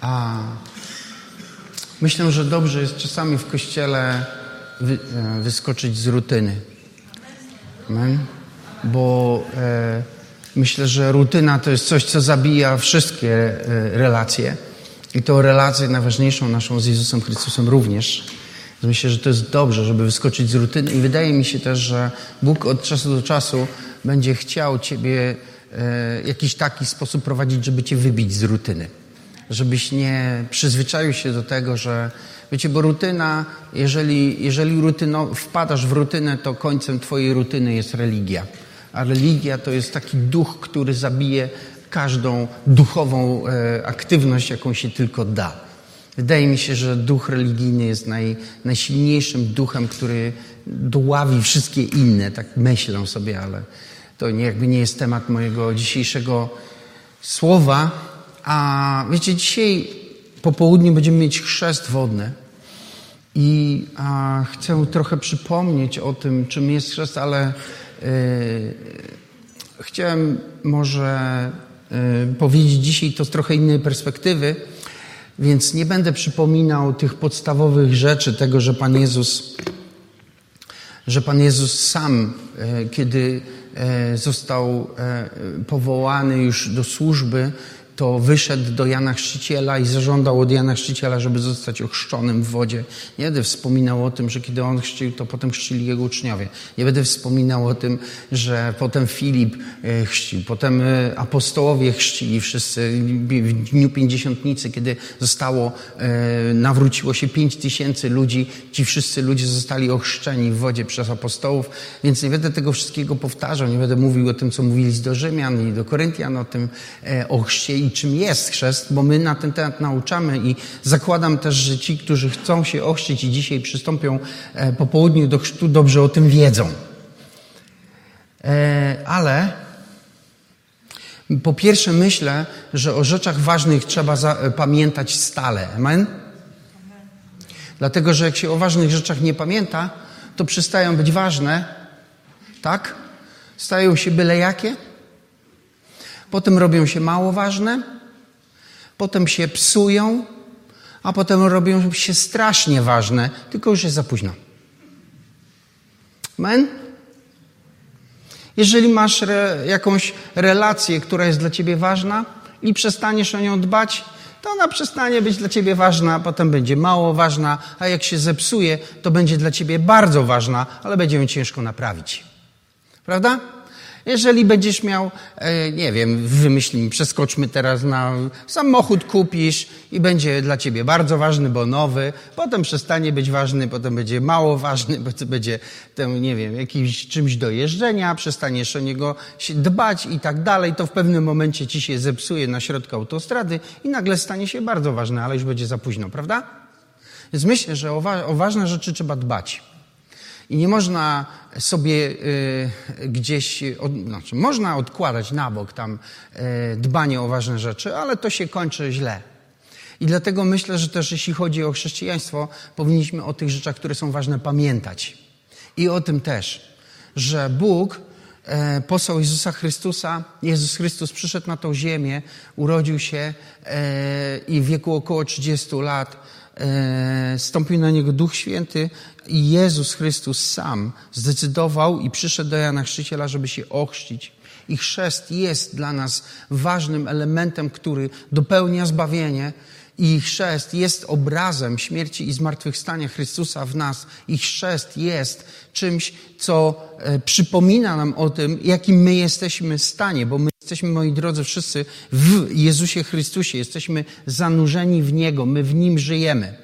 A myślę, że dobrze jest czasami w kościele wy, e, wyskoczyć z rutyny. Amen? Bo e, myślę, że rutyna to jest coś, co zabija wszystkie e, relacje. I to relację najważniejszą naszą z Jezusem Chrystusem również. Myślę, że to jest dobrze, żeby wyskoczyć z rutyny. I wydaje mi się też, że Bóg od czasu do czasu będzie chciał Ciebie w jakiś taki sposób prowadzić, żeby Cię wybić z rutyny żebyś nie przyzwyczaił się do tego, że wiecie, bo rutyna, jeżeli, jeżeli rutyno, wpadasz w rutynę, to końcem twojej rutyny jest religia. A religia to jest taki duch, który zabije każdą duchową e, aktywność, jaką się tylko da. Wydaje mi się, że duch religijny jest naj, najsilniejszym duchem, który dławi wszystkie inne, tak myślę sobie, ale to nie, jakby nie jest temat mojego dzisiejszego słowa, a wiecie, dzisiaj po południu będziemy mieć chrzest wodny. I a, chcę trochę przypomnieć o tym, czym jest chrzest, ale y, chciałem może y, powiedzieć dzisiaj to z trochę innej perspektywy, więc nie będę przypominał tych podstawowych rzeczy, tego, że Pan Jezus, że Pan Jezus sam, y, kiedy został powołany już do służby, to wyszedł do Jana Chrzciciela i zażądał od Jana Chrzciciela, żeby zostać ochrzczonym w wodzie. Nie będę wspominał o tym, że kiedy on chrzcił, to potem chrzcili jego uczniowie. Nie będę wspominał o tym, że potem Filip e, chrzcił, potem e, apostołowie chrzcili wszyscy w dniu pięćdziesiątnicy, kiedy zostało, e, nawróciło się pięć tysięcy ludzi. Ci wszyscy ludzie zostali ochrzczeni w wodzie przez apostołów, więc nie będę tego wszystkiego powtarzał, nie będę mówił o tym, co mówili do Rzymian i do Koryntian, o tym o chrzcie czym jest chrzest, bo my na ten temat nauczamy i zakładam też, że ci, którzy chcą się ochrzcić i dzisiaj przystąpią e, po południu do chrztu, dobrze o tym wiedzą. E, ale po pierwsze myślę, że o rzeczach ważnych trzeba e, pamiętać stale. Amen? Dlatego, że jak się o ważnych rzeczach nie pamięta, to przestają być ważne, tak? Stają się byle jakie potem robią się mało ważne, potem się psują, a potem robią się strasznie ważne, tylko już jest za późno. Amen? Jeżeli masz re, jakąś relację, która jest dla ciebie ważna i przestaniesz o nią dbać, to ona przestanie być dla ciebie ważna, a potem będzie mało ważna, a jak się zepsuje, to będzie dla ciebie bardzo ważna, ale będzie ją ciężko naprawić. Prawda? Jeżeli będziesz miał, e, nie wiem, wymyślimy, przeskoczmy teraz na samochód, kupisz i będzie dla ciebie bardzo ważny, bo nowy, potem przestanie być ważny, potem będzie mało ważny, bo to będzie, ten, nie wiem, jakimś czymś do jeżdżenia, przestaniesz o niego się dbać i tak dalej, to w pewnym momencie ci się zepsuje na środku autostrady i nagle stanie się bardzo ważny, ale już będzie za późno, prawda? Więc myślę, że o, wa o ważne rzeczy trzeba dbać. I nie można sobie y, gdzieś, od, znaczy można odkładać na bok tam y, dbanie o ważne rzeczy, ale to się kończy źle. I dlatego myślę, że też jeśli chodzi o chrześcijaństwo, powinniśmy o tych rzeczach, które są ważne, pamiętać. I o tym też, że Bóg e, posłał Jezusa Chrystusa. Jezus Chrystus przyszedł na tą ziemię, urodził się e, i w wieku około 30 lat stąpił na niego Duch Święty i Jezus Chrystus sam zdecydował i przyszedł do Jana Chrzciciela, żeby się ochrzcić. I chrzest jest dla nas ważnym elementem, który dopełnia zbawienie. I chrzest jest obrazem śmierci i zmartwychwstania Chrystusa w nas. I chrzest jest czymś, co e, przypomina nam o tym, jakim my jesteśmy w stanie, bo my jesteśmy, moi drodzy, wszyscy w Jezusie Chrystusie. Jesteśmy zanurzeni w Niego, my w Nim żyjemy.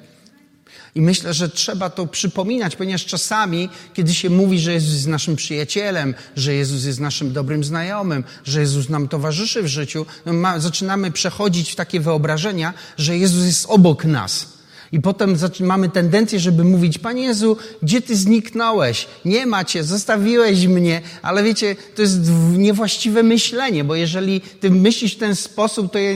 I myślę, że trzeba to przypominać, ponieważ czasami, kiedy się mówi, że Jezus jest naszym przyjacielem, że Jezus jest naszym dobrym znajomym, że Jezus nam towarzyszy w życiu, no ma, zaczynamy przechodzić w takie wyobrażenia, że Jezus jest obok nas. I potem mamy tendencję, żeby mówić, Panie Jezu, gdzie Ty zniknąłeś? Nie ma Cię, zostawiłeś mnie. Ale wiecie, to jest niewłaściwe myślenie, bo jeżeli Ty myślisz w ten sposób, to ja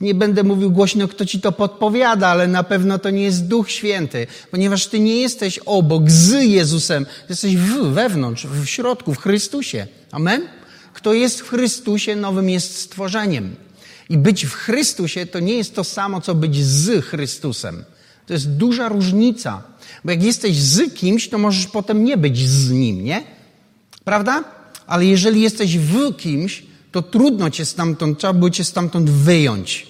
nie będę mówił głośno, kto Ci to podpowiada, ale na pewno to nie jest Duch Święty, ponieważ Ty nie jesteś obok, z Jezusem. Jesteś w, wewnątrz, w środku, w Chrystusie. Amen? Kto jest w Chrystusie, nowym jest stworzeniem. I być w Chrystusie to nie jest to samo, co być z Chrystusem. To jest duża różnica. Bo jak jesteś z kimś, to możesz potem nie być z nim, nie? Prawda? Ale jeżeli jesteś w kimś, to trudno cię stamtąd, trzeba było cię stamtąd wyjąć.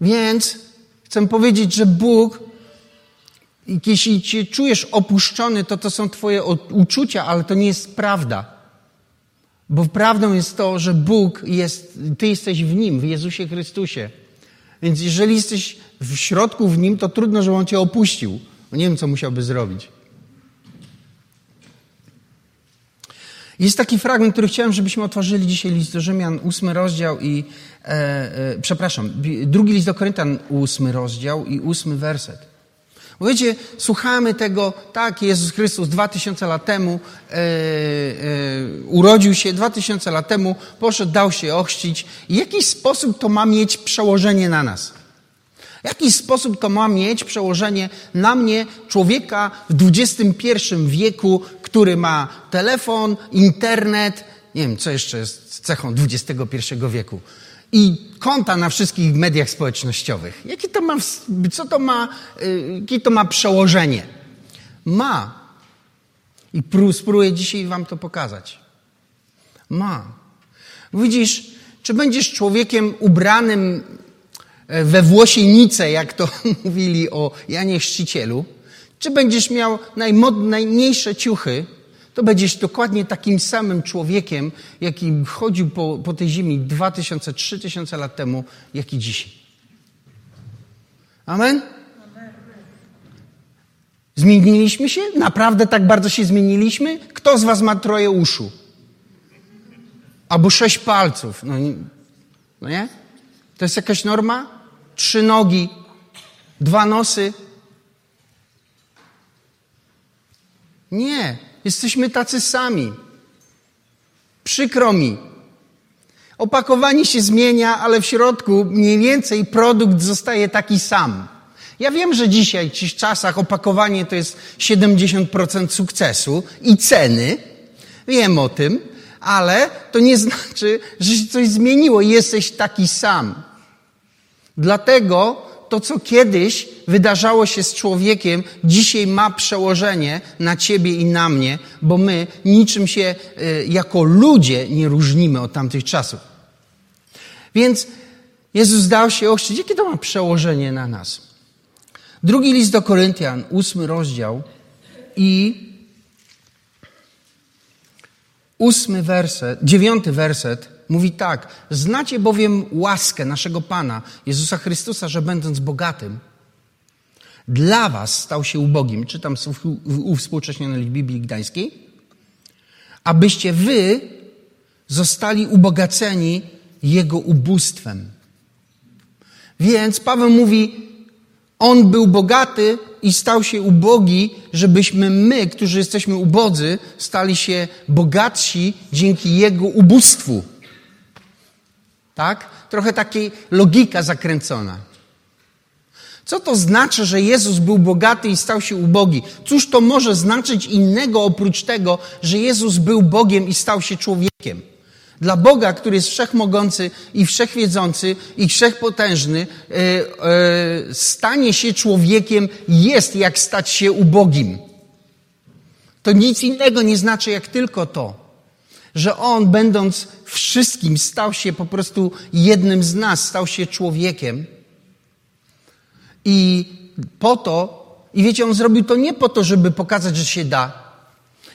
Więc chcę powiedzieć, że Bóg, jeśli cię czujesz opuszczony, to to są twoje uczucia, ale to nie jest prawda. Bo prawdą jest to, że Bóg jest, ty jesteś w Nim, w Jezusie Chrystusie. Więc jeżeli jesteś w środku w Nim, to trudno, żeby On cię opuścił. Nie wiem, co musiałby zrobić. Jest taki fragment, który chciałem, żebyśmy otworzyli dzisiaj list do Rzymian, ósmy rozdział i, e, e, przepraszam, drugi list do Koryntian, ósmy rozdział i ósmy werset. Bo wiecie, słuchamy tego, tak, Jezus Chrystus dwa tysiące lat temu e, e, urodził się, dwa tysiące lat temu poszedł, dał się ochrzcić. W jakiś sposób to ma mieć przełożenie na nas. W jaki sposób to ma mieć przełożenie na mnie, człowieka w XXI wieku, który ma telefon, internet, nie wiem, co jeszcze jest cechą XXI wieku, i konta na wszystkich mediach społecznościowych. Jakie to ma, co to ma, y, jakie to ma przełożenie? Ma. I spróbuję dzisiaj wam to pokazać. Ma. Widzisz, czy będziesz człowiekiem ubranym e, we włosienicę, jak to mówili o Janie Chrzcicielu, czy będziesz miał najmodniejsze ciuchy, to będziesz dokładnie takim samym człowiekiem, jaki chodził po, po tej ziemi 2000, 3000 lat temu, jak i dzisiaj. Amen? Zmieniliśmy się? Naprawdę tak bardzo się zmieniliśmy? Kto z Was ma troje uszu? Albo sześć palców? No, no nie? To jest jakaś norma? Trzy nogi, dwa nosy. Nie. Jesteśmy tacy sami. Przykro mi. Opakowanie się zmienia, ale w środku mniej więcej produkt zostaje taki sam. Ja wiem, że dzisiaj, w czasach, opakowanie to jest 70% sukcesu i ceny. Wiem o tym, ale to nie znaczy, że się coś zmieniło. Jesteś taki sam. Dlatego to, co kiedyś wydarzało się z człowiekiem, dzisiaj ma przełożenie na ciebie i na mnie, bo my niczym się y, jako ludzie nie różnimy od tamtych czasów. Więc Jezus dał się ochrzcić. Jakie to ma przełożenie na nas? Drugi list do Koryntian, ósmy rozdział i ósmy werset, dziewiąty werset Mówi tak: Znacie bowiem łaskę naszego Pana, Jezusa Chrystusa, że będąc bogatym, dla Was stał się ubogim. Czytam uwspółcześnionej Biblii Gdańskiej. Abyście Wy zostali ubogaceni Jego ubóstwem. Więc Paweł mówi, on był bogaty i stał się ubogi, żebyśmy my, którzy jesteśmy ubodzy, stali się bogatsi dzięki Jego ubóstwu. Tak? Trochę takiej logika zakręcona. Co to znaczy, że Jezus był bogaty i stał się ubogi? Cóż to może znaczyć innego oprócz tego, że Jezus był Bogiem i stał się człowiekiem? Dla Boga, który jest wszechmogący i wszechwiedzący i wszechpotężny, e, e, stanie się człowiekiem jest jak stać się ubogim. To nic innego nie znaczy jak tylko to że On, będąc wszystkim, stał się po prostu jednym z nas, stał się człowiekiem. I po to, i wiecie, On zrobił to nie po to, żeby pokazać, że się da,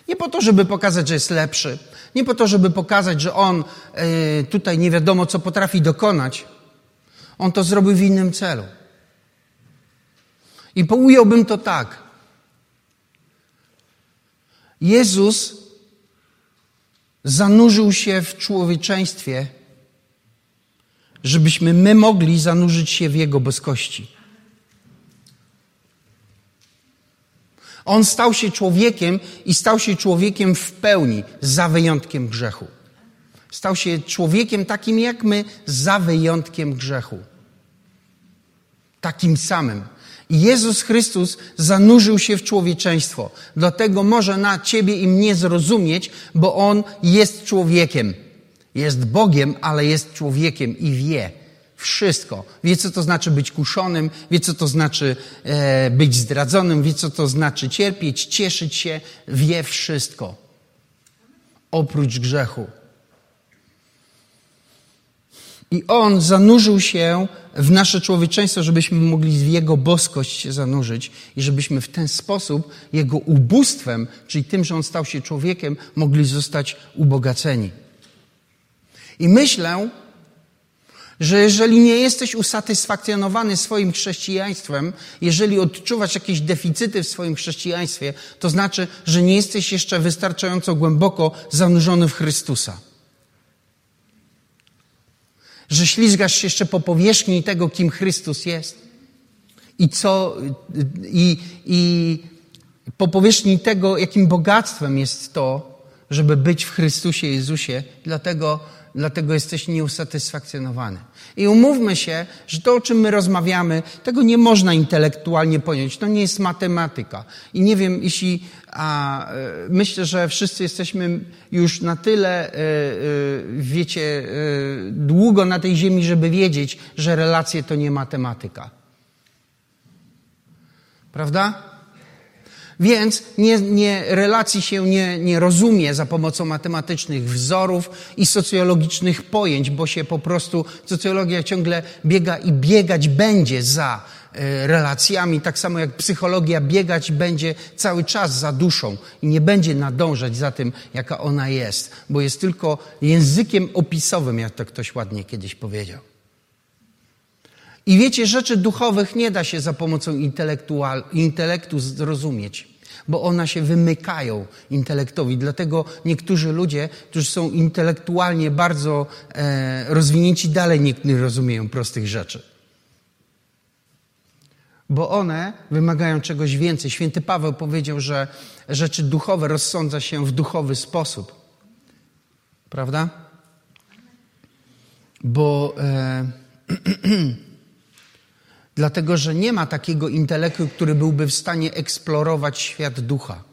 nie po to, żeby pokazać, że jest lepszy, nie po to, żeby pokazać, że On y, tutaj nie wiadomo, co potrafi dokonać. On to zrobił w innym celu. I ująłbym to tak. Jezus zanurzył się w człowieczeństwie, żebyśmy my mogli zanurzyć się w Jego boskości. On stał się człowiekiem i stał się człowiekiem w pełni, za wyjątkiem grzechu. Stał się człowiekiem takim jak my, za wyjątkiem grzechu. Takim samym. Jezus Chrystus zanurzył się w człowieczeństwo. Dlatego może na ciebie i mnie zrozumieć, bo On jest człowiekiem. Jest Bogiem, ale jest człowiekiem i wie wszystko. Wie, co to znaczy być kuszonym, wie, co to znaczy e, być zdradzonym, wie, co to znaczy cierpieć, cieszyć się, wie wszystko. Oprócz grzechu. I On zanurzył się w nasze człowieczeństwo, żebyśmy mogli w Jego boskość się zanurzyć i żebyśmy w ten sposób Jego ubóstwem, czyli tym, że On stał się człowiekiem, mogli zostać ubogaceni. I myślę, że jeżeli nie jesteś usatysfakcjonowany swoim chrześcijaństwem, jeżeli odczuwasz jakieś deficyty w swoim chrześcijaństwie, to znaczy, że nie jesteś jeszcze wystarczająco głęboko zanurzony w Chrystusa. Że ślizgasz się jeszcze po powierzchni tego, kim Chrystus jest. I co, i, i po powierzchni tego, jakim bogactwem jest to, żeby być w Chrystusie Jezusie, dlatego, dlatego jesteś nieusatysfakcjonowany. I umówmy się, że to, o czym my rozmawiamy, tego nie można intelektualnie pojąć. To nie jest matematyka. I nie wiem, jeśli a, e, myślę, że wszyscy jesteśmy już na tyle, e, e, wiecie, długo na tej ziemi, żeby wiedzieć, że relacje to nie matematyka. Prawda? Więc nie, nie, relacji się nie, nie rozumie za pomocą matematycznych wzorów i socjologicznych pojęć, bo się po prostu socjologia ciągle biega i biegać będzie za e, relacjami, tak samo jak psychologia biegać będzie cały czas za duszą i nie będzie nadążać za tym, jaka ona jest, bo jest tylko językiem opisowym, jak to ktoś ładnie kiedyś powiedział. I wiecie, rzeczy duchowych nie da się za pomocą intelektu zrozumieć bo one się wymykają intelektowi. Dlatego niektórzy ludzie, którzy są intelektualnie bardzo e, rozwinięci, dalej nie, rozumieją prostych rzeczy. Bo one wymagają czegoś więcej. Święty Paweł powiedział, że rzeczy duchowe rozsądza się w duchowy sposób. Prawda? Bo. E, dlatego że nie ma takiego intelektu, który byłby w stanie eksplorować świat ducha.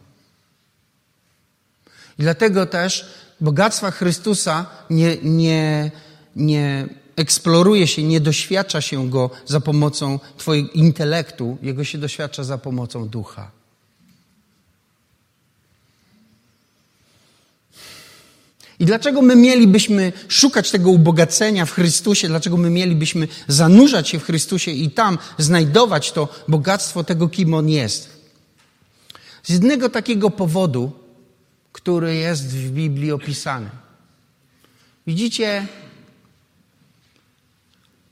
I dlatego też bogactwa Chrystusa nie, nie, nie eksploruje się, nie doświadcza się go za pomocą Twojego intelektu, jego się doświadcza za pomocą ducha. I dlaczego my mielibyśmy szukać tego ubogacenia w Chrystusie? Dlaczego my mielibyśmy zanurzać się w Chrystusie i tam znajdować to bogactwo tego, kim On jest? Z jednego takiego powodu, który jest w Biblii opisany. Widzicie,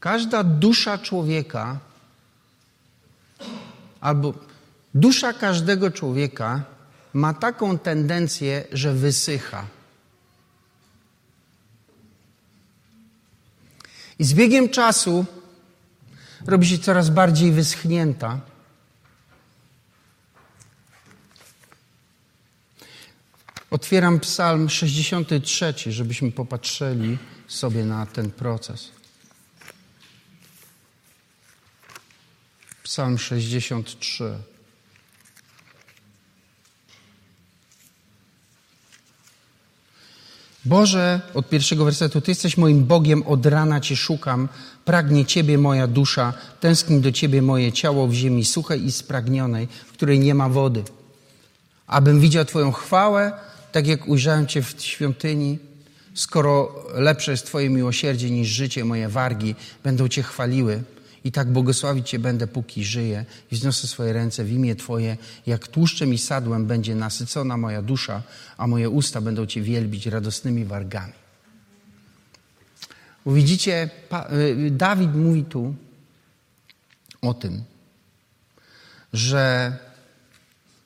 każda dusza człowieka, albo dusza każdego człowieka ma taką tendencję, że wysycha. I z biegiem czasu robi się coraz bardziej wyschnięta. Otwieram Psalm 63, żebyśmy popatrzyli sobie na ten proces. Psalm 63. Boże, od pierwszego wersetu, Ty jesteś moim Bogiem, od rana Cię szukam, pragnie Ciebie moja dusza, tęskni do Ciebie moje ciało w ziemi suchej i spragnionej, w której nie ma wody. Abym widział Twoją chwałę, tak jak ujrzałem Cię w świątyni, skoro lepsze jest Twoje miłosierdzie niż życie, moje wargi będą Cię chwaliły. I tak błogosławić Cię będę, póki żyję i wzniosę swoje ręce w imię Twoje. Jak tłuszczem i sadłem będzie nasycona moja dusza, a moje usta będą Cię wielbić radosnymi wargami. Widzicie, y, Dawid mówi tu o tym, że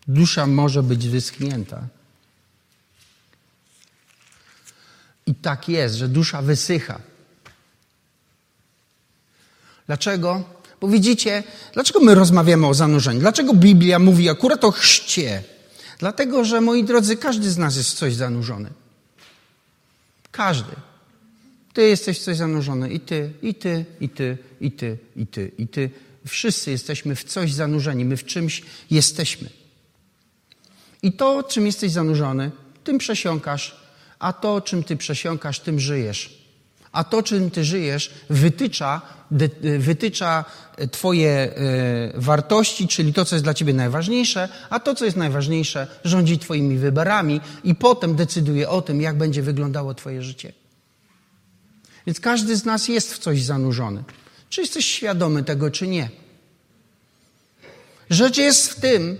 dusza może być wyschnięta. I tak jest, że dusza wysycha. Dlaczego? Bo widzicie, dlaczego my rozmawiamy o zanurzeniu? Dlaczego Biblia mówi akurat o chrzcie? Dlatego, że moi drodzy, każdy z nas jest w coś zanurzony. Każdy. Ty jesteś w coś zanurzony i ty, i ty, i ty, i ty, i ty, i ty. Wszyscy jesteśmy w coś zanurzeni, my w czymś jesteśmy. I to, czym jesteś zanurzony, tym przesiąkasz, a to, czym ty przesiąkasz, tym żyjesz. A to, czym ty żyjesz, wytycza, wytycza twoje e, wartości, czyli to, co jest dla ciebie najważniejsze, a to, co jest najważniejsze, rządzi twoimi wyborami i potem decyduje o tym, jak będzie wyglądało twoje życie. Więc każdy z nas jest w coś zanurzony. Czy jesteś świadomy tego, czy nie? Rzecz jest w tym,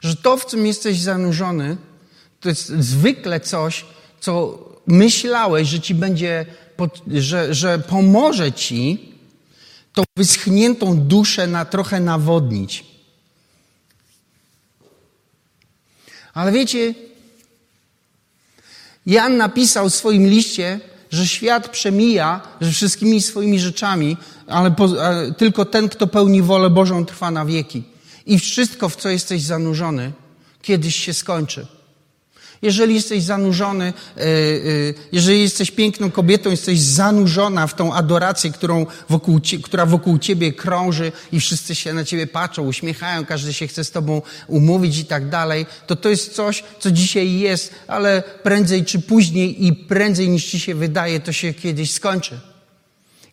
że to, w czym jesteś zanurzony, to jest zwykle coś, co myślałeś, że ci będzie, że, że pomoże ci tą wyschniętą duszę na trochę nawodnić. Ale wiecie, Jan napisał w swoim liście, że świat przemija, że wszystkimi swoimi rzeczami, ale, po, ale tylko ten, kto pełni wolę Bożą, trwa na wieki. I wszystko, w co jesteś zanurzony, kiedyś się skończy. Jeżeli jesteś zanurzony, e, e, jeżeli jesteś piękną kobietą, jesteś zanurzona w tą adorację, którą wokół, która wokół ciebie krąży i wszyscy się na ciebie patrzą, uśmiechają, każdy się chce z tobą umówić i tak dalej, to to jest coś, co dzisiaj jest, ale prędzej czy później i prędzej niż ci się wydaje, to się kiedyś skończy.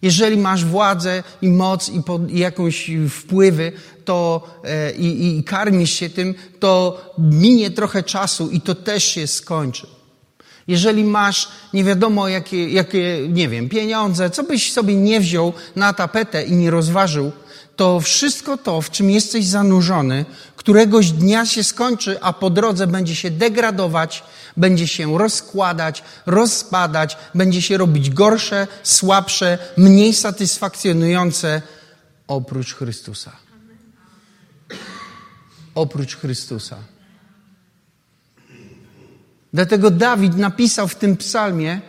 Jeżeli masz władzę i moc i, po, i jakąś wpływy to, e, i, i karmisz się tym, to minie trochę czasu i to też się skończy. Jeżeli masz nie wiadomo jakie, jakie, nie wiem, pieniądze, co byś sobie nie wziął na tapetę i nie rozważył, to wszystko to, w czym jesteś zanurzony, któregoś dnia się skończy, a po drodze będzie się degradować, będzie się rozkładać, rozpadać, będzie się robić gorsze, słabsze, mniej satysfakcjonujące oprócz Chrystusa. Oprócz Chrystusa. Dlatego Dawid napisał w tym psalmie,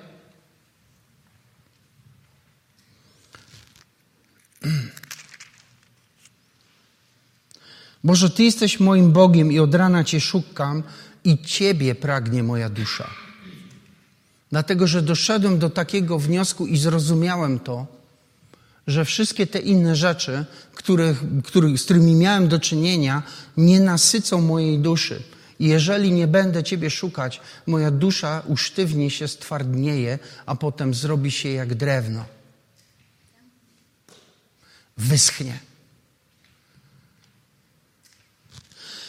Boże, Ty jesteś moim Bogiem i od rana Cię szukam i Ciebie pragnie moja dusza. Dlatego, że doszedłem do takiego wniosku i zrozumiałem to, że wszystkie te inne rzeczy, których, których, z którymi miałem do czynienia, nie nasycą mojej duszy. Jeżeli nie będę Ciebie szukać, moja dusza usztywni się, stwardnieje, a potem zrobi się jak drewno. Wyschnie.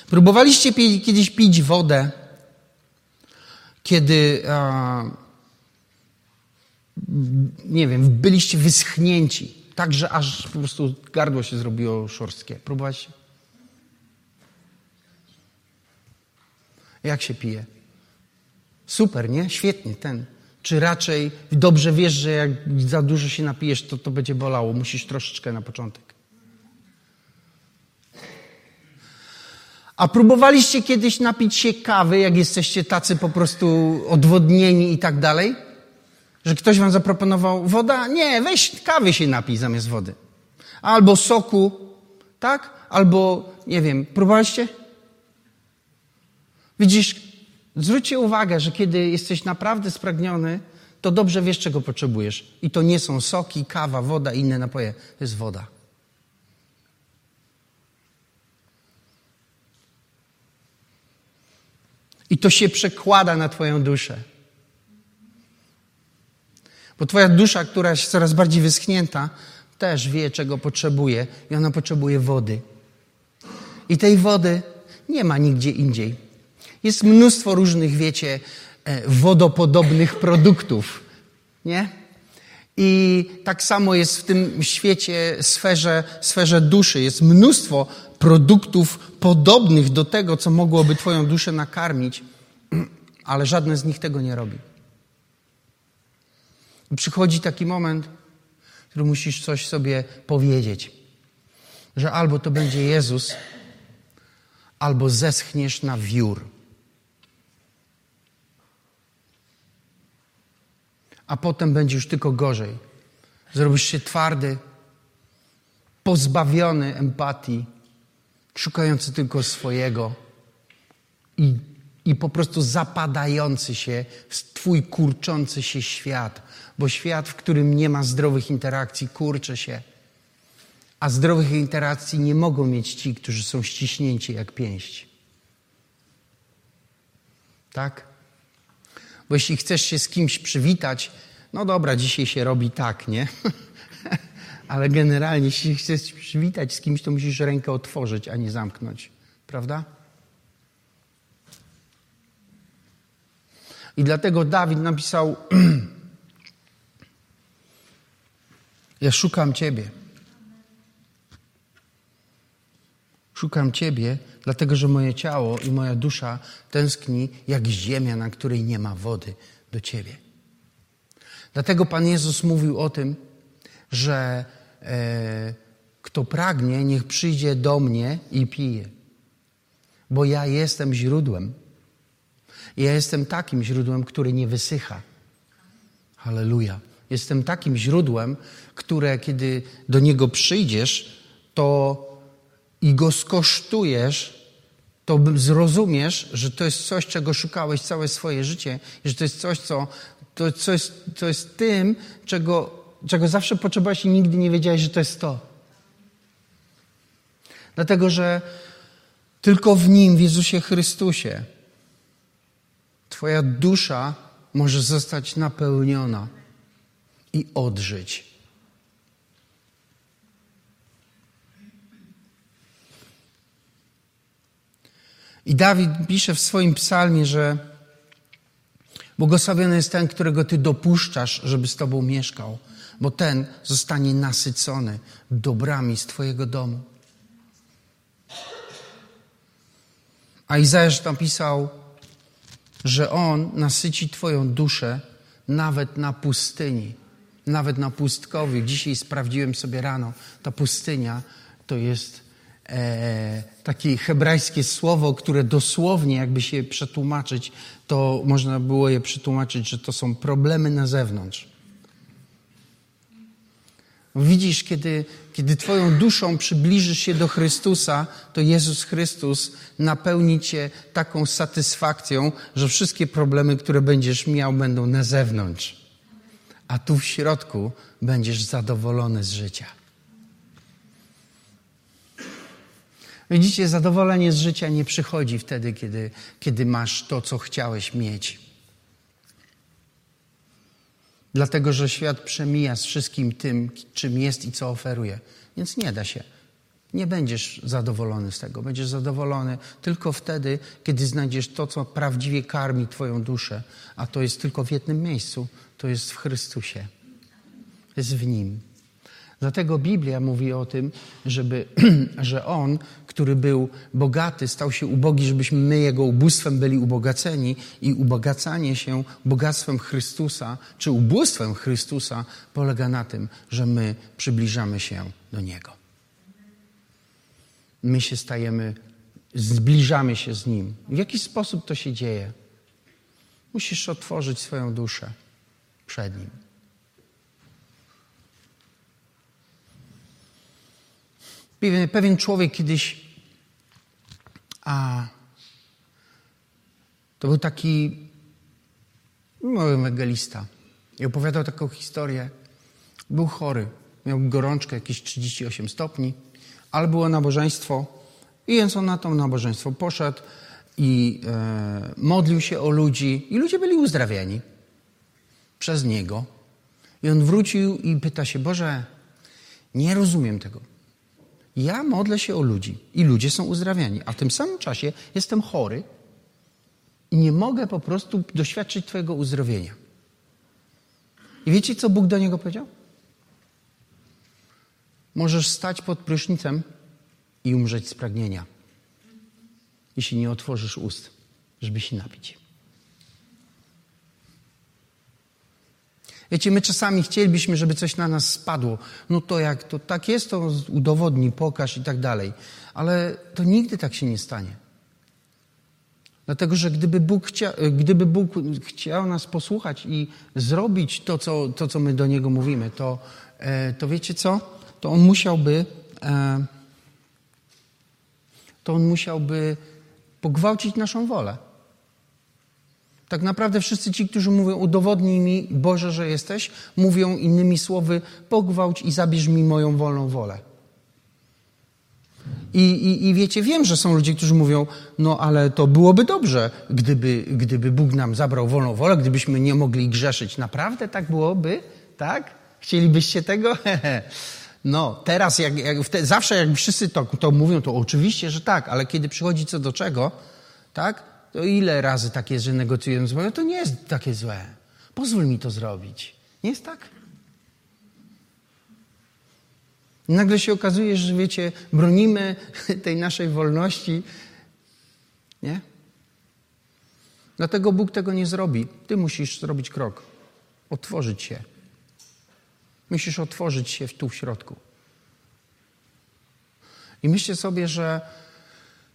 Próbowaliście kiedyś pić wodę, kiedy, nie wiem, byliście wyschnięci, tak, że aż po prostu gardło się zrobiło szorstkie. Próbowaliście? Jak się pije? Super, nie? Świetnie, ten. Czy raczej dobrze wiesz, że jak za dużo się napijesz, to to będzie bolało? Musisz troszeczkę na początek. A próbowaliście kiedyś napić się kawy, jak jesteście tacy po prostu odwodnieni i tak dalej? Że ktoś wam zaproponował woda? Nie, weź kawy się napij zamiast wody. Albo soku, tak? Albo, nie wiem, próbowaliście? Widzisz, zwróćcie uwagę, że kiedy jesteś naprawdę spragniony, to dobrze wiesz, czego potrzebujesz. I to nie są soki, kawa, woda inne napoje. To jest woda. I to się przekłada na Twoją duszę. Bo Twoja dusza, która jest coraz bardziej wyschnięta, też wie, czego potrzebuje, i ona potrzebuje wody. I tej wody nie ma nigdzie indziej. Jest mnóstwo różnych, wiecie, e, wodopodobnych produktów, nie? I tak samo jest w tym świecie, sferze, sferze duszy. Jest mnóstwo produktów podobnych do tego, co mogłoby Twoją duszę nakarmić, ale żadne z nich tego nie robi. Przychodzi taki moment, w którym musisz coś sobie powiedzieć, że albo to będzie Jezus, albo zeschniesz na wiór. A potem będzie już tylko gorzej. Zrobisz się twardy, pozbawiony empatii, szukający tylko swojego i, i po prostu zapadający się w Twój kurczący się świat, bo świat, w którym nie ma zdrowych interakcji, kurczy się. A zdrowych interakcji nie mogą mieć ci, którzy są ściśnięci jak pięść. Tak? Bo jeśli chcesz się z kimś przywitać, no dobra, dzisiaj się robi tak, nie? Ale generalnie, jeśli chcesz przywitać z kimś, to musisz rękę otworzyć, a nie zamknąć. Prawda? I dlatego Dawid napisał: Ja szukam Ciebie. Szukam Ciebie, dlatego że moje ciało i moja dusza tęskni jak ziemia, na której nie ma wody do Ciebie. Dlatego Pan Jezus mówił o tym, że e, kto pragnie, niech przyjdzie do mnie i pije. Bo ja jestem źródłem. Ja jestem takim źródłem, który nie wysycha. Halleluja. Jestem takim źródłem, które kiedy do niego przyjdziesz, to i go skosztujesz, to zrozumiesz, że to jest coś, czego szukałeś całe swoje życie, i że to jest coś, co to, co jest, jest tym, czego, czego zawsze potrzebowałeś i nigdy nie wiedziałeś, że to jest to. Dlatego, że tylko w Nim, w Jezusie Chrystusie, Twoja dusza może zostać napełniona i odżyć. I Dawid pisze w swoim psalmie, że błogosławiony jest ten, którego Ty dopuszczasz, żeby z Tobą mieszkał, bo ten zostanie nasycony dobrami z Twojego domu. A Izajasz napisał, że On nasyci Twoją duszę nawet na pustyni, nawet na pustkowiu. Dzisiaj sprawdziłem sobie rano, ta pustynia to jest e, takie hebrajskie słowo, które dosłownie, jakby się przetłumaczyć, to można było je przetłumaczyć, że to są problemy na zewnątrz. Widzisz, kiedy, kiedy Twoją duszą przybliżysz się do Chrystusa, to Jezus Chrystus napełni Cię taką satysfakcją, że wszystkie problemy, które będziesz miał, będą na zewnątrz. A tu w środku będziesz zadowolony z życia. Widzicie, zadowolenie z życia nie przychodzi wtedy, kiedy, kiedy masz to, co chciałeś mieć. Dlatego, że świat przemija z wszystkim tym, czym jest i co oferuje. Więc nie da się. Nie będziesz zadowolony z tego. Będziesz zadowolony tylko wtedy, kiedy znajdziesz to, co prawdziwie karmi Twoją duszę. A to jest tylko w jednym miejscu. To jest w Chrystusie. Jest w Nim. Dlatego Biblia mówi o tym, żeby, że On, który był bogaty, stał się ubogi, żebyśmy my Jego ubóstwem byli ubogaceni i ubogacanie się bogactwem Chrystusa, czy ubóstwem Chrystusa polega na tym, że my przybliżamy się do Niego. My się stajemy, zbliżamy się z Nim. W jaki sposób to się dzieje? Musisz otworzyć swoją duszę przed Nim. Pewien człowiek kiedyś, a to był taki mały ewangelista i opowiadał taką historię. Był chory, miał gorączkę jakieś 38 stopni, ale było nabożeństwo i więc on na to nabożeństwo poszedł i e, modlił się o ludzi i ludzie byli uzdrawiani przez niego. I on wrócił i pyta się, Boże, nie rozumiem tego. Ja modlę się o ludzi i ludzie są uzdrawiani, a w tym samym czasie jestem chory i nie mogę po prostu doświadczyć Twojego uzdrowienia. I wiecie, co Bóg do niego powiedział? Możesz stać pod prysznicem i umrzeć z pragnienia, jeśli nie otworzysz ust, żeby się napić. Wiecie, my czasami chcielibyśmy, żeby coś na nas spadło. No to jak to tak jest, to udowodnij, pokaż i tak dalej. Ale to nigdy tak się nie stanie. Dlatego, że gdyby Bóg, chcia, gdyby Bóg chciał nas posłuchać i zrobić to co, to, co my do Niego mówimy, to, e, to wiecie co? To On musiałby e, to On musiałby pogwałcić naszą wolę. Tak naprawdę wszyscy ci, którzy mówią udowodnij mi Boże, że jesteś, mówią innymi słowy pogwałć i zabierz mi moją wolną wolę. I, i, I wiecie, wiem, że są ludzie, którzy mówią, no ale to byłoby dobrze, gdyby, gdyby Bóg nam zabrał wolną wolę, gdybyśmy nie mogli grzeszyć. Naprawdę tak byłoby? Tak? Chcielibyście tego? No, teraz, jak, jak zawsze jak wszyscy to, to mówią, to oczywiście, że tak, ale kiedy przychodzi co do czego, tak, to ile razy tak jest, że negocjują z Bogiem, to nie jest takie złe. Pozwól mi to zrobić. Nie jest tak? I nagle się okazuje, że wiecie, bronimy tej naszej wolności. Nie? Dlatego Bóg tego nie zrobi. Ty musisz zrobić krok. Otworzyć się. Musisz otworzyć się tu w środku. I myślę sobie, że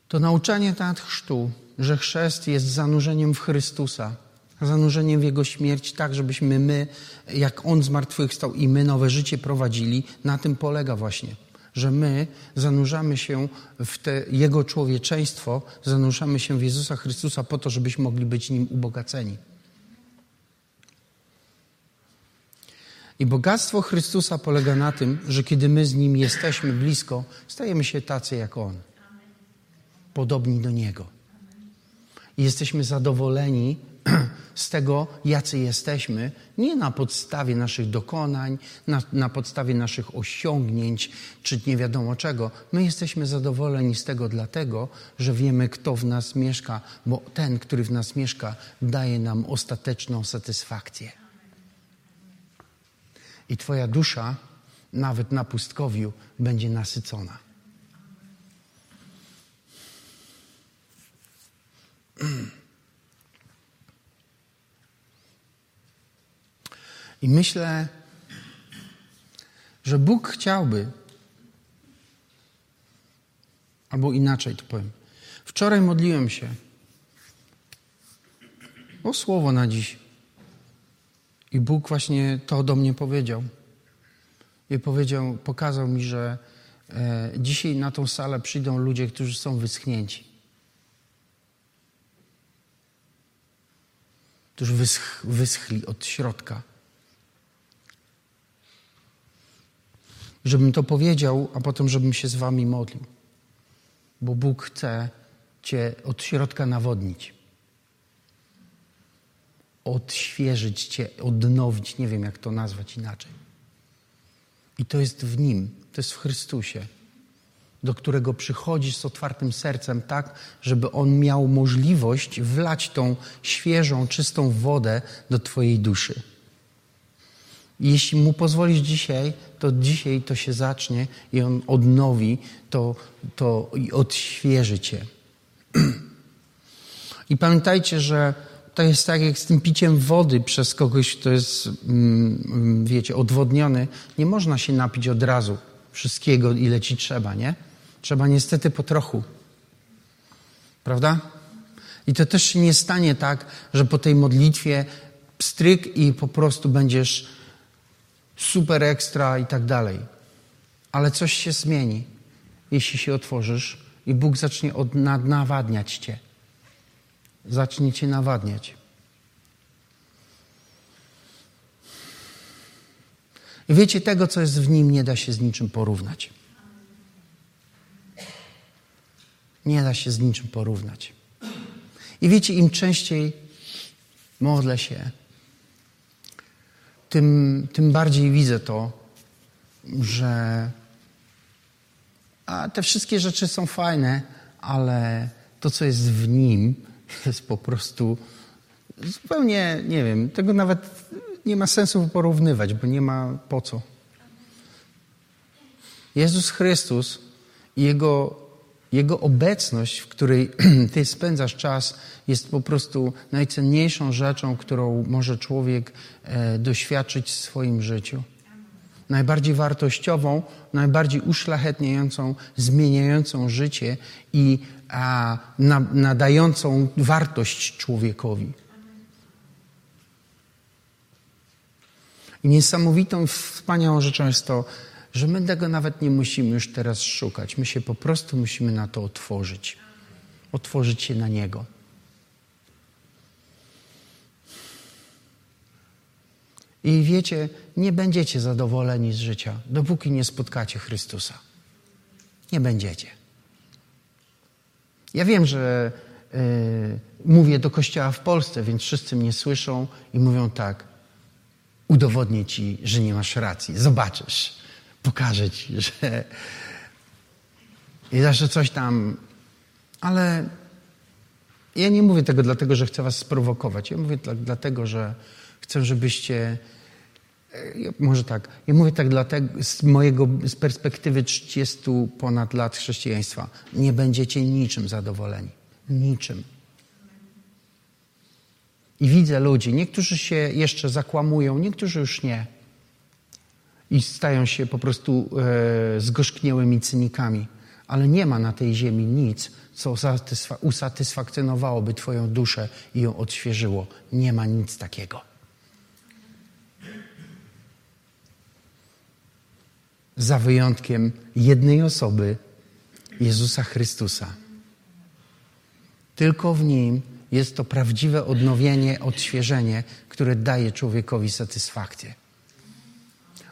to nauczanie nad chrztu, że chrzest jest zanurzeniem w Chrystusa, zanurzeniem w Jego śmierć, tak żebyśmy my, jak On zmartwychwstał i my nowe życie prowadzili, na tym polega właśnie. Że my zanurzamy się w te Jego człowieczeństwo, zanurzamy się w Jezusa Chrystusa po to, żebyśmy mogli być Nim ubogaceni. I bogactwo Chrystusa polega na tym, że kiedy my z Nim jesteśmy blisko, stajemy się tacy jak On. Podobni do Niego. I jesteśmy zadowoleni z tego, jacy jesteśmy, nie na podstawie naszych dokonań, na, na, podstawie naszych osiągnięć, czy nie wiadomo czego. My jesteśmy zadowoleni z tego dlatego, że wiemy, kto w nas mieszka, bo ten, który w nas mieszka, daje nam ostateczną satysfakcję. I Twoja dusza, nawet na pustkowiu, będzie nasycona. I myślę, że Bóg chciałby, albo inaczej to powiem. Wczoraj modliłem się o słowo na dziś. I Bóg właśnie to do mnie powiedział. I powiedział, pokazał mi, że e, dzisiaj na tą salę przyjdą ludzie, którzy są wyschnięci. Którzy wysch, wyschli od środka. żebym to powiedział, a potem, żebym się z wami modlił. Bo Bóg chce cię od środka nawodnić. Odświeżyć cię, odnowić, nie wiem jak to nazwać inaczej. I to jest w Nim, to jest w Chrystusie, do którego przychodzisz z otwartym sercem, tak, żeby On miał możliwość wlać tą świeżą, czystą wodę do Twojej duszy. Jeśli mu pozwolisz dzisiaj, to dzisiaj to się zacznie i on odnowi to, to i odświeży cię. I pamiętajcie, że to jest tak jak z tym piciem wody przez kogoś, kto jest, mm, mm, wiecie, odwodniony. Nie można się napić od razu wszystkiego, ile ci trzeba, nie? Trzeba niestety po trochu. Prawda? I to też się nie stanie tak, że po tej modlitwie stryk i po prostu będziesz super ekstra i tak dalej. Ale coś się zmieni, jeśli się otworzysz i Bóg zacznie od, nawadniać cię. Zacznie cię nawadniać. I wiecie, tego, co jest w nim, nie da się z niczym porównać. Nie da się z niczym porównać. I wiecie, im częściej modlę się, tym, tym bardziej widzę to, że a te wszystkie rzeczy są fajne, ale to, co jest w nim, jest po prostu zupełnie, nie wiem, tego nawet nie ma sensu porównywać, bo nie ma po co. Jezus Chrystus i Jego jego obecność, w której Ty spędzasz czas, jest po prostu najcenniejszą rzeczą, którą może człowiek e, doświadczyć w swoim życiu. Najbardziej wartościową, najbardziej uszlachetniającą, zmieniającą życie i a, na, nadającą wartość człowiekowi. I niesamowitą, wspaniałą rzeczą jest to, że my tego nawet nie musimy już teraz szukać. My się po prostu musimy na to otworzyć. Otworzyć się na Niego. I wiecie, nie będziecie zadowoleni z życia, dopóki nie spotkacie Chrystusa. Nie będziecie. Ja wiem, że yy, mówię do kościoła w Polsce, więc wszyscy mnie słyszą i mówią tak. Udowodnię ci, że nie masz racji. Zobaczysz. Pokażę ci, że. I zawsze coś tam. Ale ja nie mówię tego dlatego, że chcę was sprowokować. Ja mówię tak dlatego, że chcę, żebyście może tak, ja mówię tak dlatego, z mojego, z perspektywy 30 ponad lat chrześcijaństwa, nie będziecie niczym zadowoleni. Niczym. I widzę ludzi, niektórzy się jeszcze zakłamują, niektórzy już nie. I stają się po prostu e, cynikami. Ale nie ma na tej ziemi nic, co usatysfakcjonowałoby Twoją duszę i ją odświeżyło. Nie ma nic takiego. za wyjątkiem jednej osoby, Jezusa Chrystusa. Tylko w Nim jest to prawdziwe odnowienie, odświeżenie, które daje człowiekowi satysfakcję.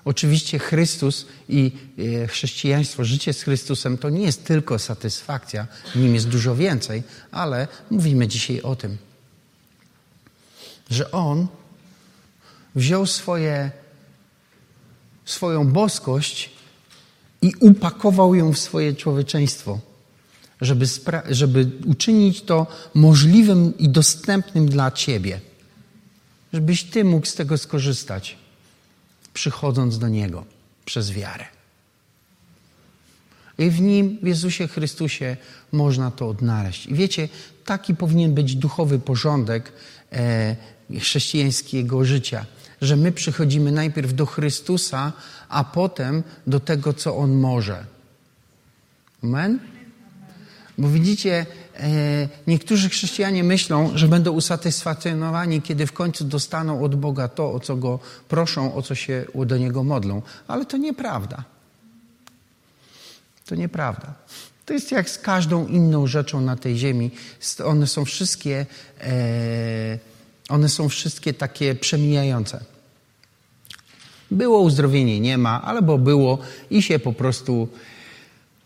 Oczywiście Chrystus i e, chrześcijaństwo, życie z Chrystusem to nie jest tylko satysfakcja, nim jest dużo więcej, ale mówimy dzisiaj o tym, że On wziął swoje swoją boskość i upakował ją w swoje człowieczeństwo, żeby, żeby uczynić to możliwym i dostępnym dla Ciebie, żebyś Ty mógł z tego skorzystać, przychodząc do Niego przez wiarę. I w Nim, w Jezusie Chrystusie, można to odnaleźć. I wiecie, taki powinien być duchowy porządek e, chrześcijańskiego życia że my przychodzimy najpierw do Chrystusa, a potem do tego, co On może. Amen? Bo widzicie, niektórzy chrześcijanie myślą, że będą usatysfakcjonowani, kiedy w końcu dostaną od Boga to, o co Go proszą, o co się do Niego modlą. Ale to nieprawda. To nieprawda. To jest jak z każdą inną rzeczą na tej ziemi. One są wszystkie, e, one są wszystkie takie przemijające. Było uzdrowienie, nie ma, albo było i się po prostu,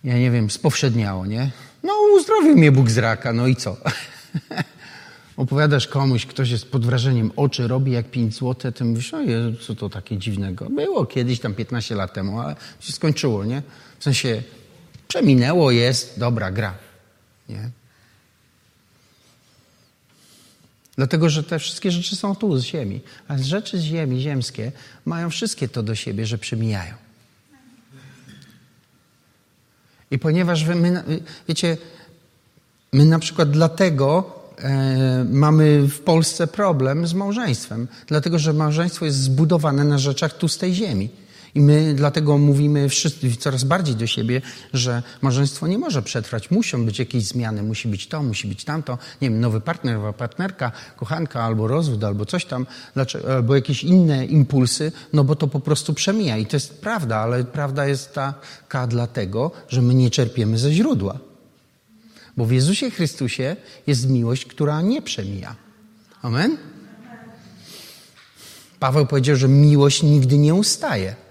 ja nie wiem, spowszedniało, nie? No, uzdrowił mnie Bóg z raka, no i co? Opowiadasz komuś, ktoś jest pod wrażeniem oczy, robi jak 5 zł, ty mówisz, o Jezu, co to takie dziwnego. Było kiedyś, tam 15 lat temu, ale się skończyło, nie? W sensie przeminęło, jest, dobra, gra, nie? Dlatego, że te wszystkie rzeczy są tu z ziemi. A rzeczy z ziemi, ziemskie, mają wszystkie to do siebie, że przemijają. I ponieważ wy, my, wiecie, my na przykład dlatego e, mamy w Polsce problem z małżeństwem. Dlatego, że małżeństwo jest zbudowane na rzeczach tu z tej ziemi. I my dlatego mówimy wszyscy, coraz bardziej do siebie, że małżeństwo nie może przetrwać. Muszą być jakieś zmiany, musi być to, musi być tamto. Nie wiem, nowy partner, nowa partnerka, kochanka, albo rozwód, albo coś tam, albo jakieś inne impulsy, no bo to po prostu przemija. I to jest prawda, ale prawda jest taka dlatego, że my nie czerpiemy ze źródła. Bo w Jezusie Chrystusie jest miłość, która nie przemija. Amen? Paweł powiedział, że miłość nigdy nie ustaje.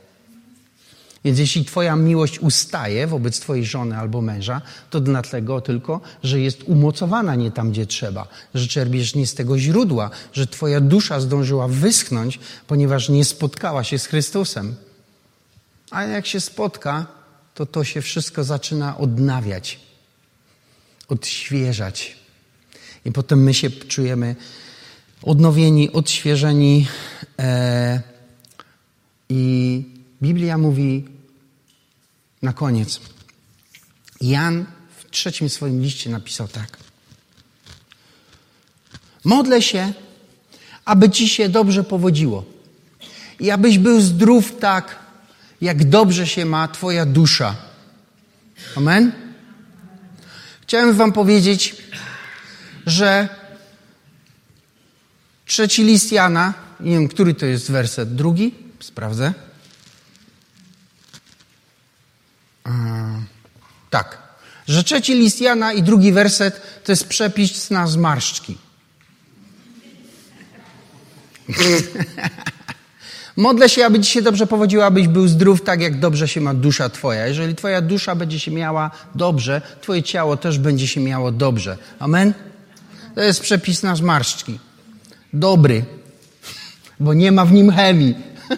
Więc jeśli Twoja miłość ustaje wobec Twojej żony albo męża, to dlatego tylko, że jest umocowana nie tam, gdzie trzeba, że czerpiesz nie z tego źródła, że Twoja dusza zdążyła wyschnąć, ponieważ nie spotkała się z Chrystusem. A jak się spotka, to to się wszystko zaczyna odnawiać, odświeżać. I potem my się czujemy odnowieni, odświeżeni. E, I Biblia mówi na koniec. Jan w trzecim swoim liście napisał tak. Modlę się, aby ci się dobrze powodziło i abyś był zdrów tak, jak dobrze się ma Twoja dusza. Amen? Chciałem Wam powiedzieć, że trzeci list Jana, nie wiem, który to jest werset, drugi, sprawdzę. Tak. Że trzeci list Jana i drugi werset to jest przepis na zmarszczki. Modlę się, aby się dobrze powodziło, abyś był zdrów tak, jak dobrze się ma dusza Twoja. Jeżeli Twoja dusza będzie się miała dobrze, Twoje ciało też będzie się miało dobrze. Amen? To jest przepis na zmarszczki. Dobry, bo nie ma w nim chemii.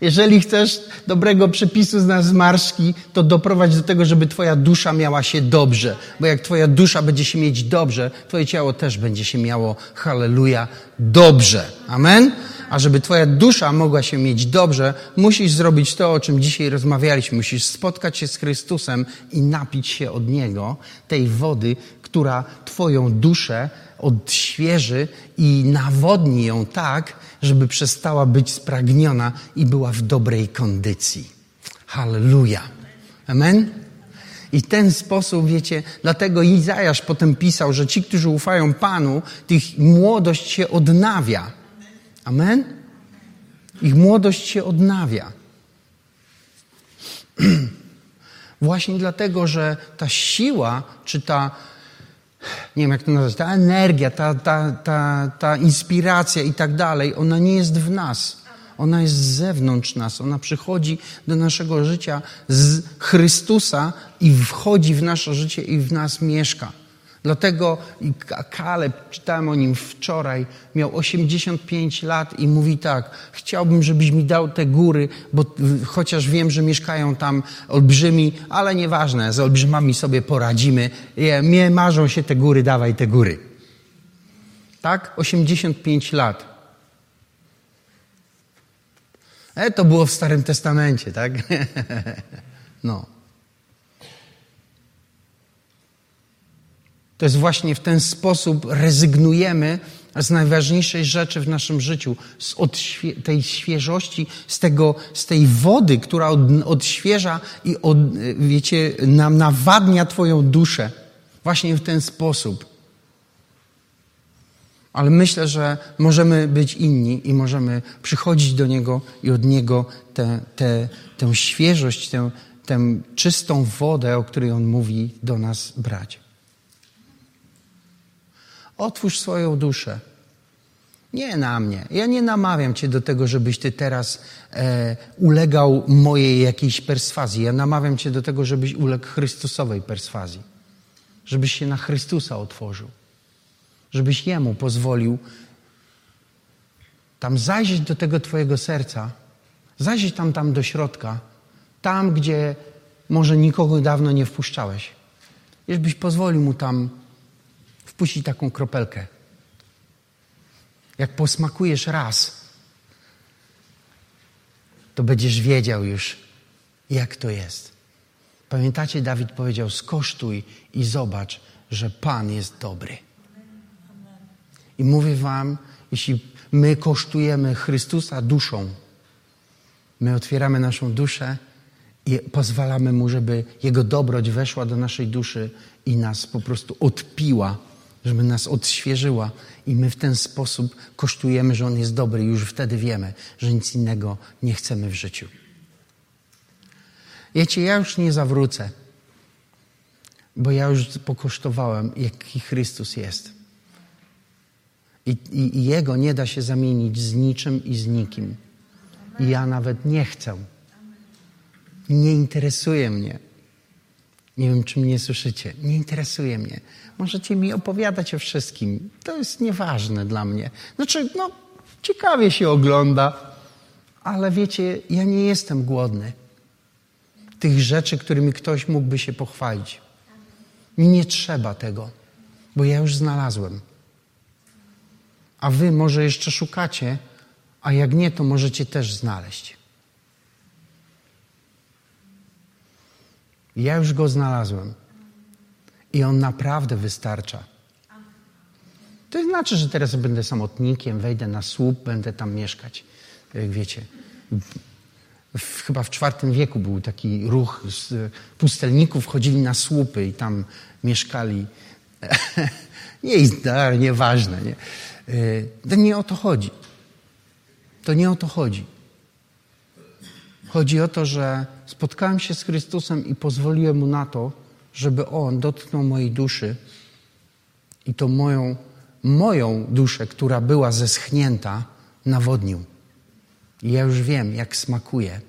Jeżeli chcesz dobrego przepisu na zmarszki, to doprowadź do tego, żeby Twoja dusza miała się dobrze. Bo jak Twoja dusza będzie się mieć dobrze, Twoje ciało też będzie się miało, halleluja, dobrze. Amen? A żeby Twoja dusza mogła się mieć dobrze, musisz zrobić to, o czym dzisiaj rozmawialiśmy. Musisz spotkać się z Chrystusem i napić się od Niego tej wody, która Twoją duszę odświeży i nawodni ją tak, żeby przestała być spragniona i była w dobrej kondycji. Halleluja. Amen? I ten sposób, wiecie, dlatego Izajasz potem pisał, że ci, którzy ufają Panu, ich młodość się odnawia. Amen? Ich młodość się odnawia. Właśnie dlatego, że ta siła, czy ta, nie wiem jak to nazwać, ta energia, ta, ta, ta, ta inspiracja i tak dalej, ona nie jest w nas. Ona jest z zewnątrz nas. Ona przychodzi do naszego życia z Chrystusa i wchodzi w nasze życie i w nas mieszka. Dlatego Kaleb, czytałem o nim wczoraj, miał 85 lat i mówi tak, chciałbym, żebyś mi dał te góry, bo chociaż wiem, że mieszkają tam olbrzymi, ale nieważne, z olbrzymami sobie poradzimy. Mnie marzą się te góry, dawaj te góry. Tak? 85 lat. E, to było w Starym Testamencie, tak? no. To jest właśnie w ten sposób rezygnujemy z najważniejszej rzeczy w naszym życiu, z odświe- tej świeżości, z, tego, z tej wody, która od, odświeża i od, wiecie, nam nawadnia Twoją duszę. Właśnie w ten sposób. Ale myślę, że możemy być inni i możemy przychodzić do Niego i od Niego tę, świeżość, tę czystą wodę, o której On mówi, do nas brać. Otwórz swoją duszę. Nie na mnie. Ja nie namawiam Cię do tego, żebyś Ty teraz e, ulegał mojej jakiejś perswazji. Ja namawiam Cię do tego, żebyś uległ Chrystusowej perswazji. Żebyś się na Chrystusa otworzył. Żebyś Jemu pozwolił tam zajrzeć do tego Twojego serca, zajrzeć tam, tam do środka, tam, gdzie może nikogo dawno nie wpuszczałeś. Żebyś pozwolił Mu tam wpuścić taką kropelkę. Jak posmakujesz raz, to będziesz wiedział już, jak to jest. Pamiętacie, Dawid powiedział: skosztuj i zobacz, że Pan jest dobry. I mówię Wam, jeśli my kosztujemy Chrystusa duszą, my otwieramy naszą duszę i pozwalamy Mu, żeby Jego dobroć weszła do naszej duszy i nas po prostu odpiła żeby nas odświeżyła i my w ten sposób kosztujemy, że On jest dobry już wtedy wiemy, że nic innego nie chcemy w życiu. Wiecie, ja już nie zawrócę, bo ja już pokosztowałem, jaki Chrystus jest. I, i, I Jego nie da się zamienić z niczym i z nikim. I ja nawet nie chcę. Nie interesuje mnie. Nie wiem, czy mnie słyszycie. Nie interesuje mnie. Możecie mi opowiadać o wszystkim. To jest nieważne dla mnie. Znaczy, no, ciekawie się ogląda, ale wiecie, ja nie jestem głodny tych rzeczy, którymi ktoś mógłby się pochwalić. Mi nie trzeba tego, bo ja już znalazłem. A wy może jeszcze szukacie, a jak nie, to możecie też znaleźć. Ja już go znalazłem. I on naprawdę wystarcza. To znaczy, że teraz będę samotnikiem, wejdę na słup, będę tam mieszkać. Jak wiecie, w, chyba w IV wieku był taki ruch z pustelników, chodzili na słupy i tam mieszkali. nie, no, nieważne. Nie? To nie o to chodzi. To nie o to chodzi. Chodzi o to, że spotkałem się z Chrystusem i pozwoliłem Mu na to, żeby On dotknął mojej duszy i to moją, moją duszę, która była zeschnięta, nawodnił. I ja już wiem, jak smakuje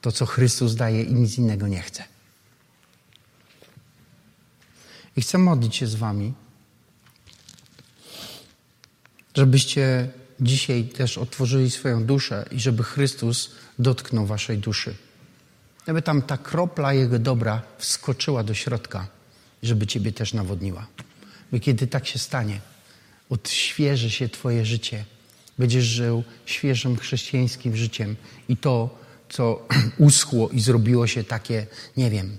to, co Chrystus daje i nic innego nie chcę. I chcę modlić się z Wami, żebyście dzisiaj też otworzyli swoją duszę i żeby Chrystus dotknął Waszej duszy. Żeby tam ta kropla Jego dobra wskoczyła do środka, żeby Ciebie też nawodniła. Bo kiedy tak się stanie, odświeży się Twoje życie. Będziesz żył świeżym chrześcijańskim życiem i to, co uschło i zrobiło się takie, nie wiem,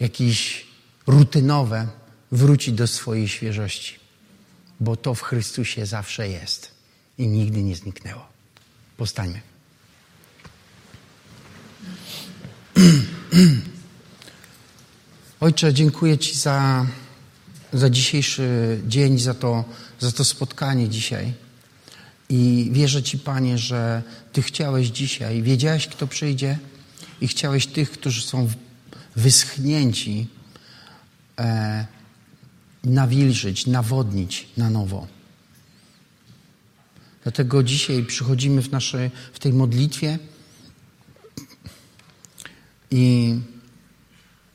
jakieś rutynowe, wróci do swojej świeżości. Bo to w Chrystusie zawsze jest i nigdy nie zniknęło. Postańmy. Ojcze, dziękuję Ci za, za dzisiejszy dzień, za to, za to spotkanie dzisiaj. I wierzę Ci, Panie, że Ty chciałeś dzisiaj, wiedziałeś, kto przyjdzie i chciałeś tych, którzy są wyschnięci, e, nawilżyć, nawodnić na nowo. Dlatego dzisiaj przychodzimy w, naszej, w tej modlitwie i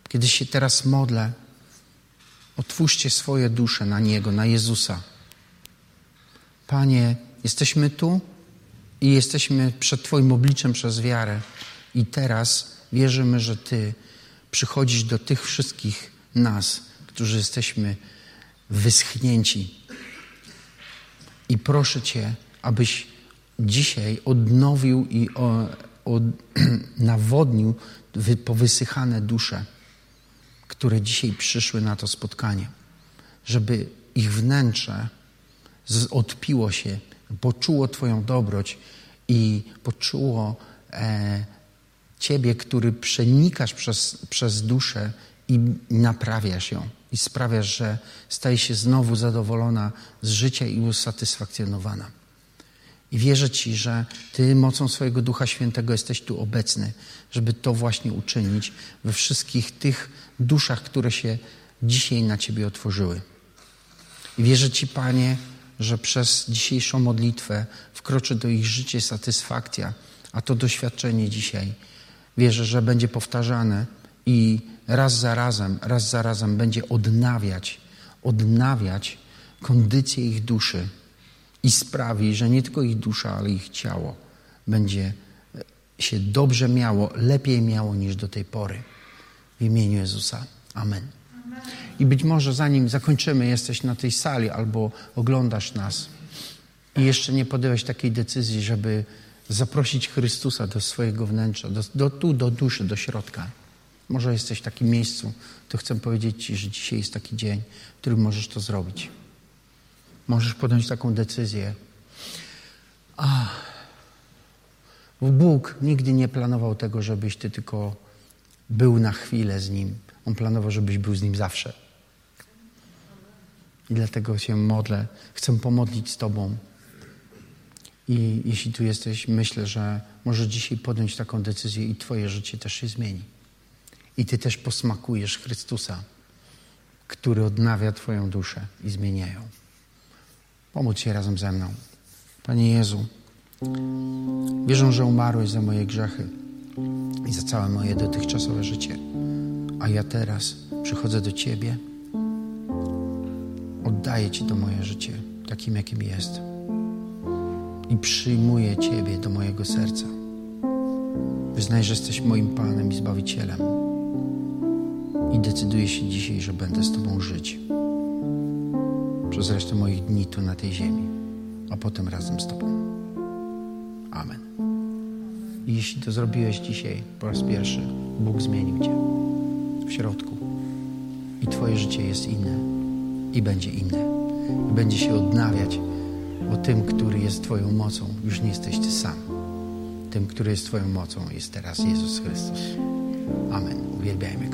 kiedy się teraz modlę, otwórzcie swoje dusze na Niego, na Jezusa. Panie, jesteśmy tu i jesteśmy przed Twoim obliczem przez wiarę. I teraz wierzymy, że Ty przychodzisz do tych wszystkich nas, którzy jesteśmy wyschnięci. I proszę Cię, abyś dzisiaj odnowił i o, nawodnił powysychane dusze, które dzisiaj przyszły na to spotkanie, żeby ich wnętrze odpiło się, poczuło Twoją dobroć i poczuło e, Ciebie, który przenikasz przez, przez duszę i naprawiasz ją. I sprawiasz, że staje się znowu zadowolona z życia i usatysfakcjonowana. I wierzę Ci, że Ty mocą swojego Ducha Świętego jesteś tu obecny, żeby to właśnie uczynić we wszystkich tych duszach, które się dzisiaj na Ciebie otworzyły. I wierzę Ci, Panie, że przez dzisiejszą modlitwę wkroczy do ich życia satysfakcja, a to doświadczenie dzisiaj wierzę, że będzie powtarzane i raz za razem, raz za razem będzie odnawiać, odnawiać kondycję ich duszy i sprawi, że nie tylko ich dusza, ale ich ciało będzie się dobrze miało, lepiej miało niż do tej pory. W imieniu Jezusa. Amen. I być może zanim zakończymy, jesteś na tej sali albo oglądasz nas i jeszcze nie podjąłeś takiej decyzji, żeby zaprosić Chrystusa do swojego wnętrza, do, do, tu, do duszy, do środka. Może jesteś w takim miejscu, to chcę powiedzieć Ci, że dzisiaj jest taki dzień, w którym możesz to zrobić. Możesz podjąć taką decyzję. A, Bóg nigdy nie planował tego, żebyś Ty tylko był na chwilę z Nim. On planował, żebyś był z Nim zawsze. I dlatego się modlę. Chcę pomodlić z Tobą. I jeśli tu jesteś, myślę, że możesz dzisiaj podjąć taką decyzję i Twoje życie też się zmieni. I Ty też posmakujesz Chrystusa, który odnawia Twoją duszę i zmienia ją. Pomódl się razem ze mną. Panie Jezu, wierzę, że umarłeś za moje grzechy i za całe moje dotychczasowe życie. A ja teraz przychodzę do Ciebie, oddaję Ci to moje życie, takim jakim jest i przyjmuję Ciebie do mojego serca. Wyznaj, że jesteś moim Panem i Zbawicielem i decyduję się dzisiaj, że będę z Tobą żyć przez resztę moich dni tu na tej ziemi, a potem razem z Tobą. Amen. I jeśli to zrobiłeś dzisiaj po raz pierwszy, Bóg zmienił Cię w środku i Twoje życie jest inne i będzie inne i będzie się odnawiać bo tym, który jest Twoją mocą, już nie jesteś Ty sam. Tym, który jest Twoją mocą, jest teraz Jezus Chrystus. Amen. Uwielbiajmy.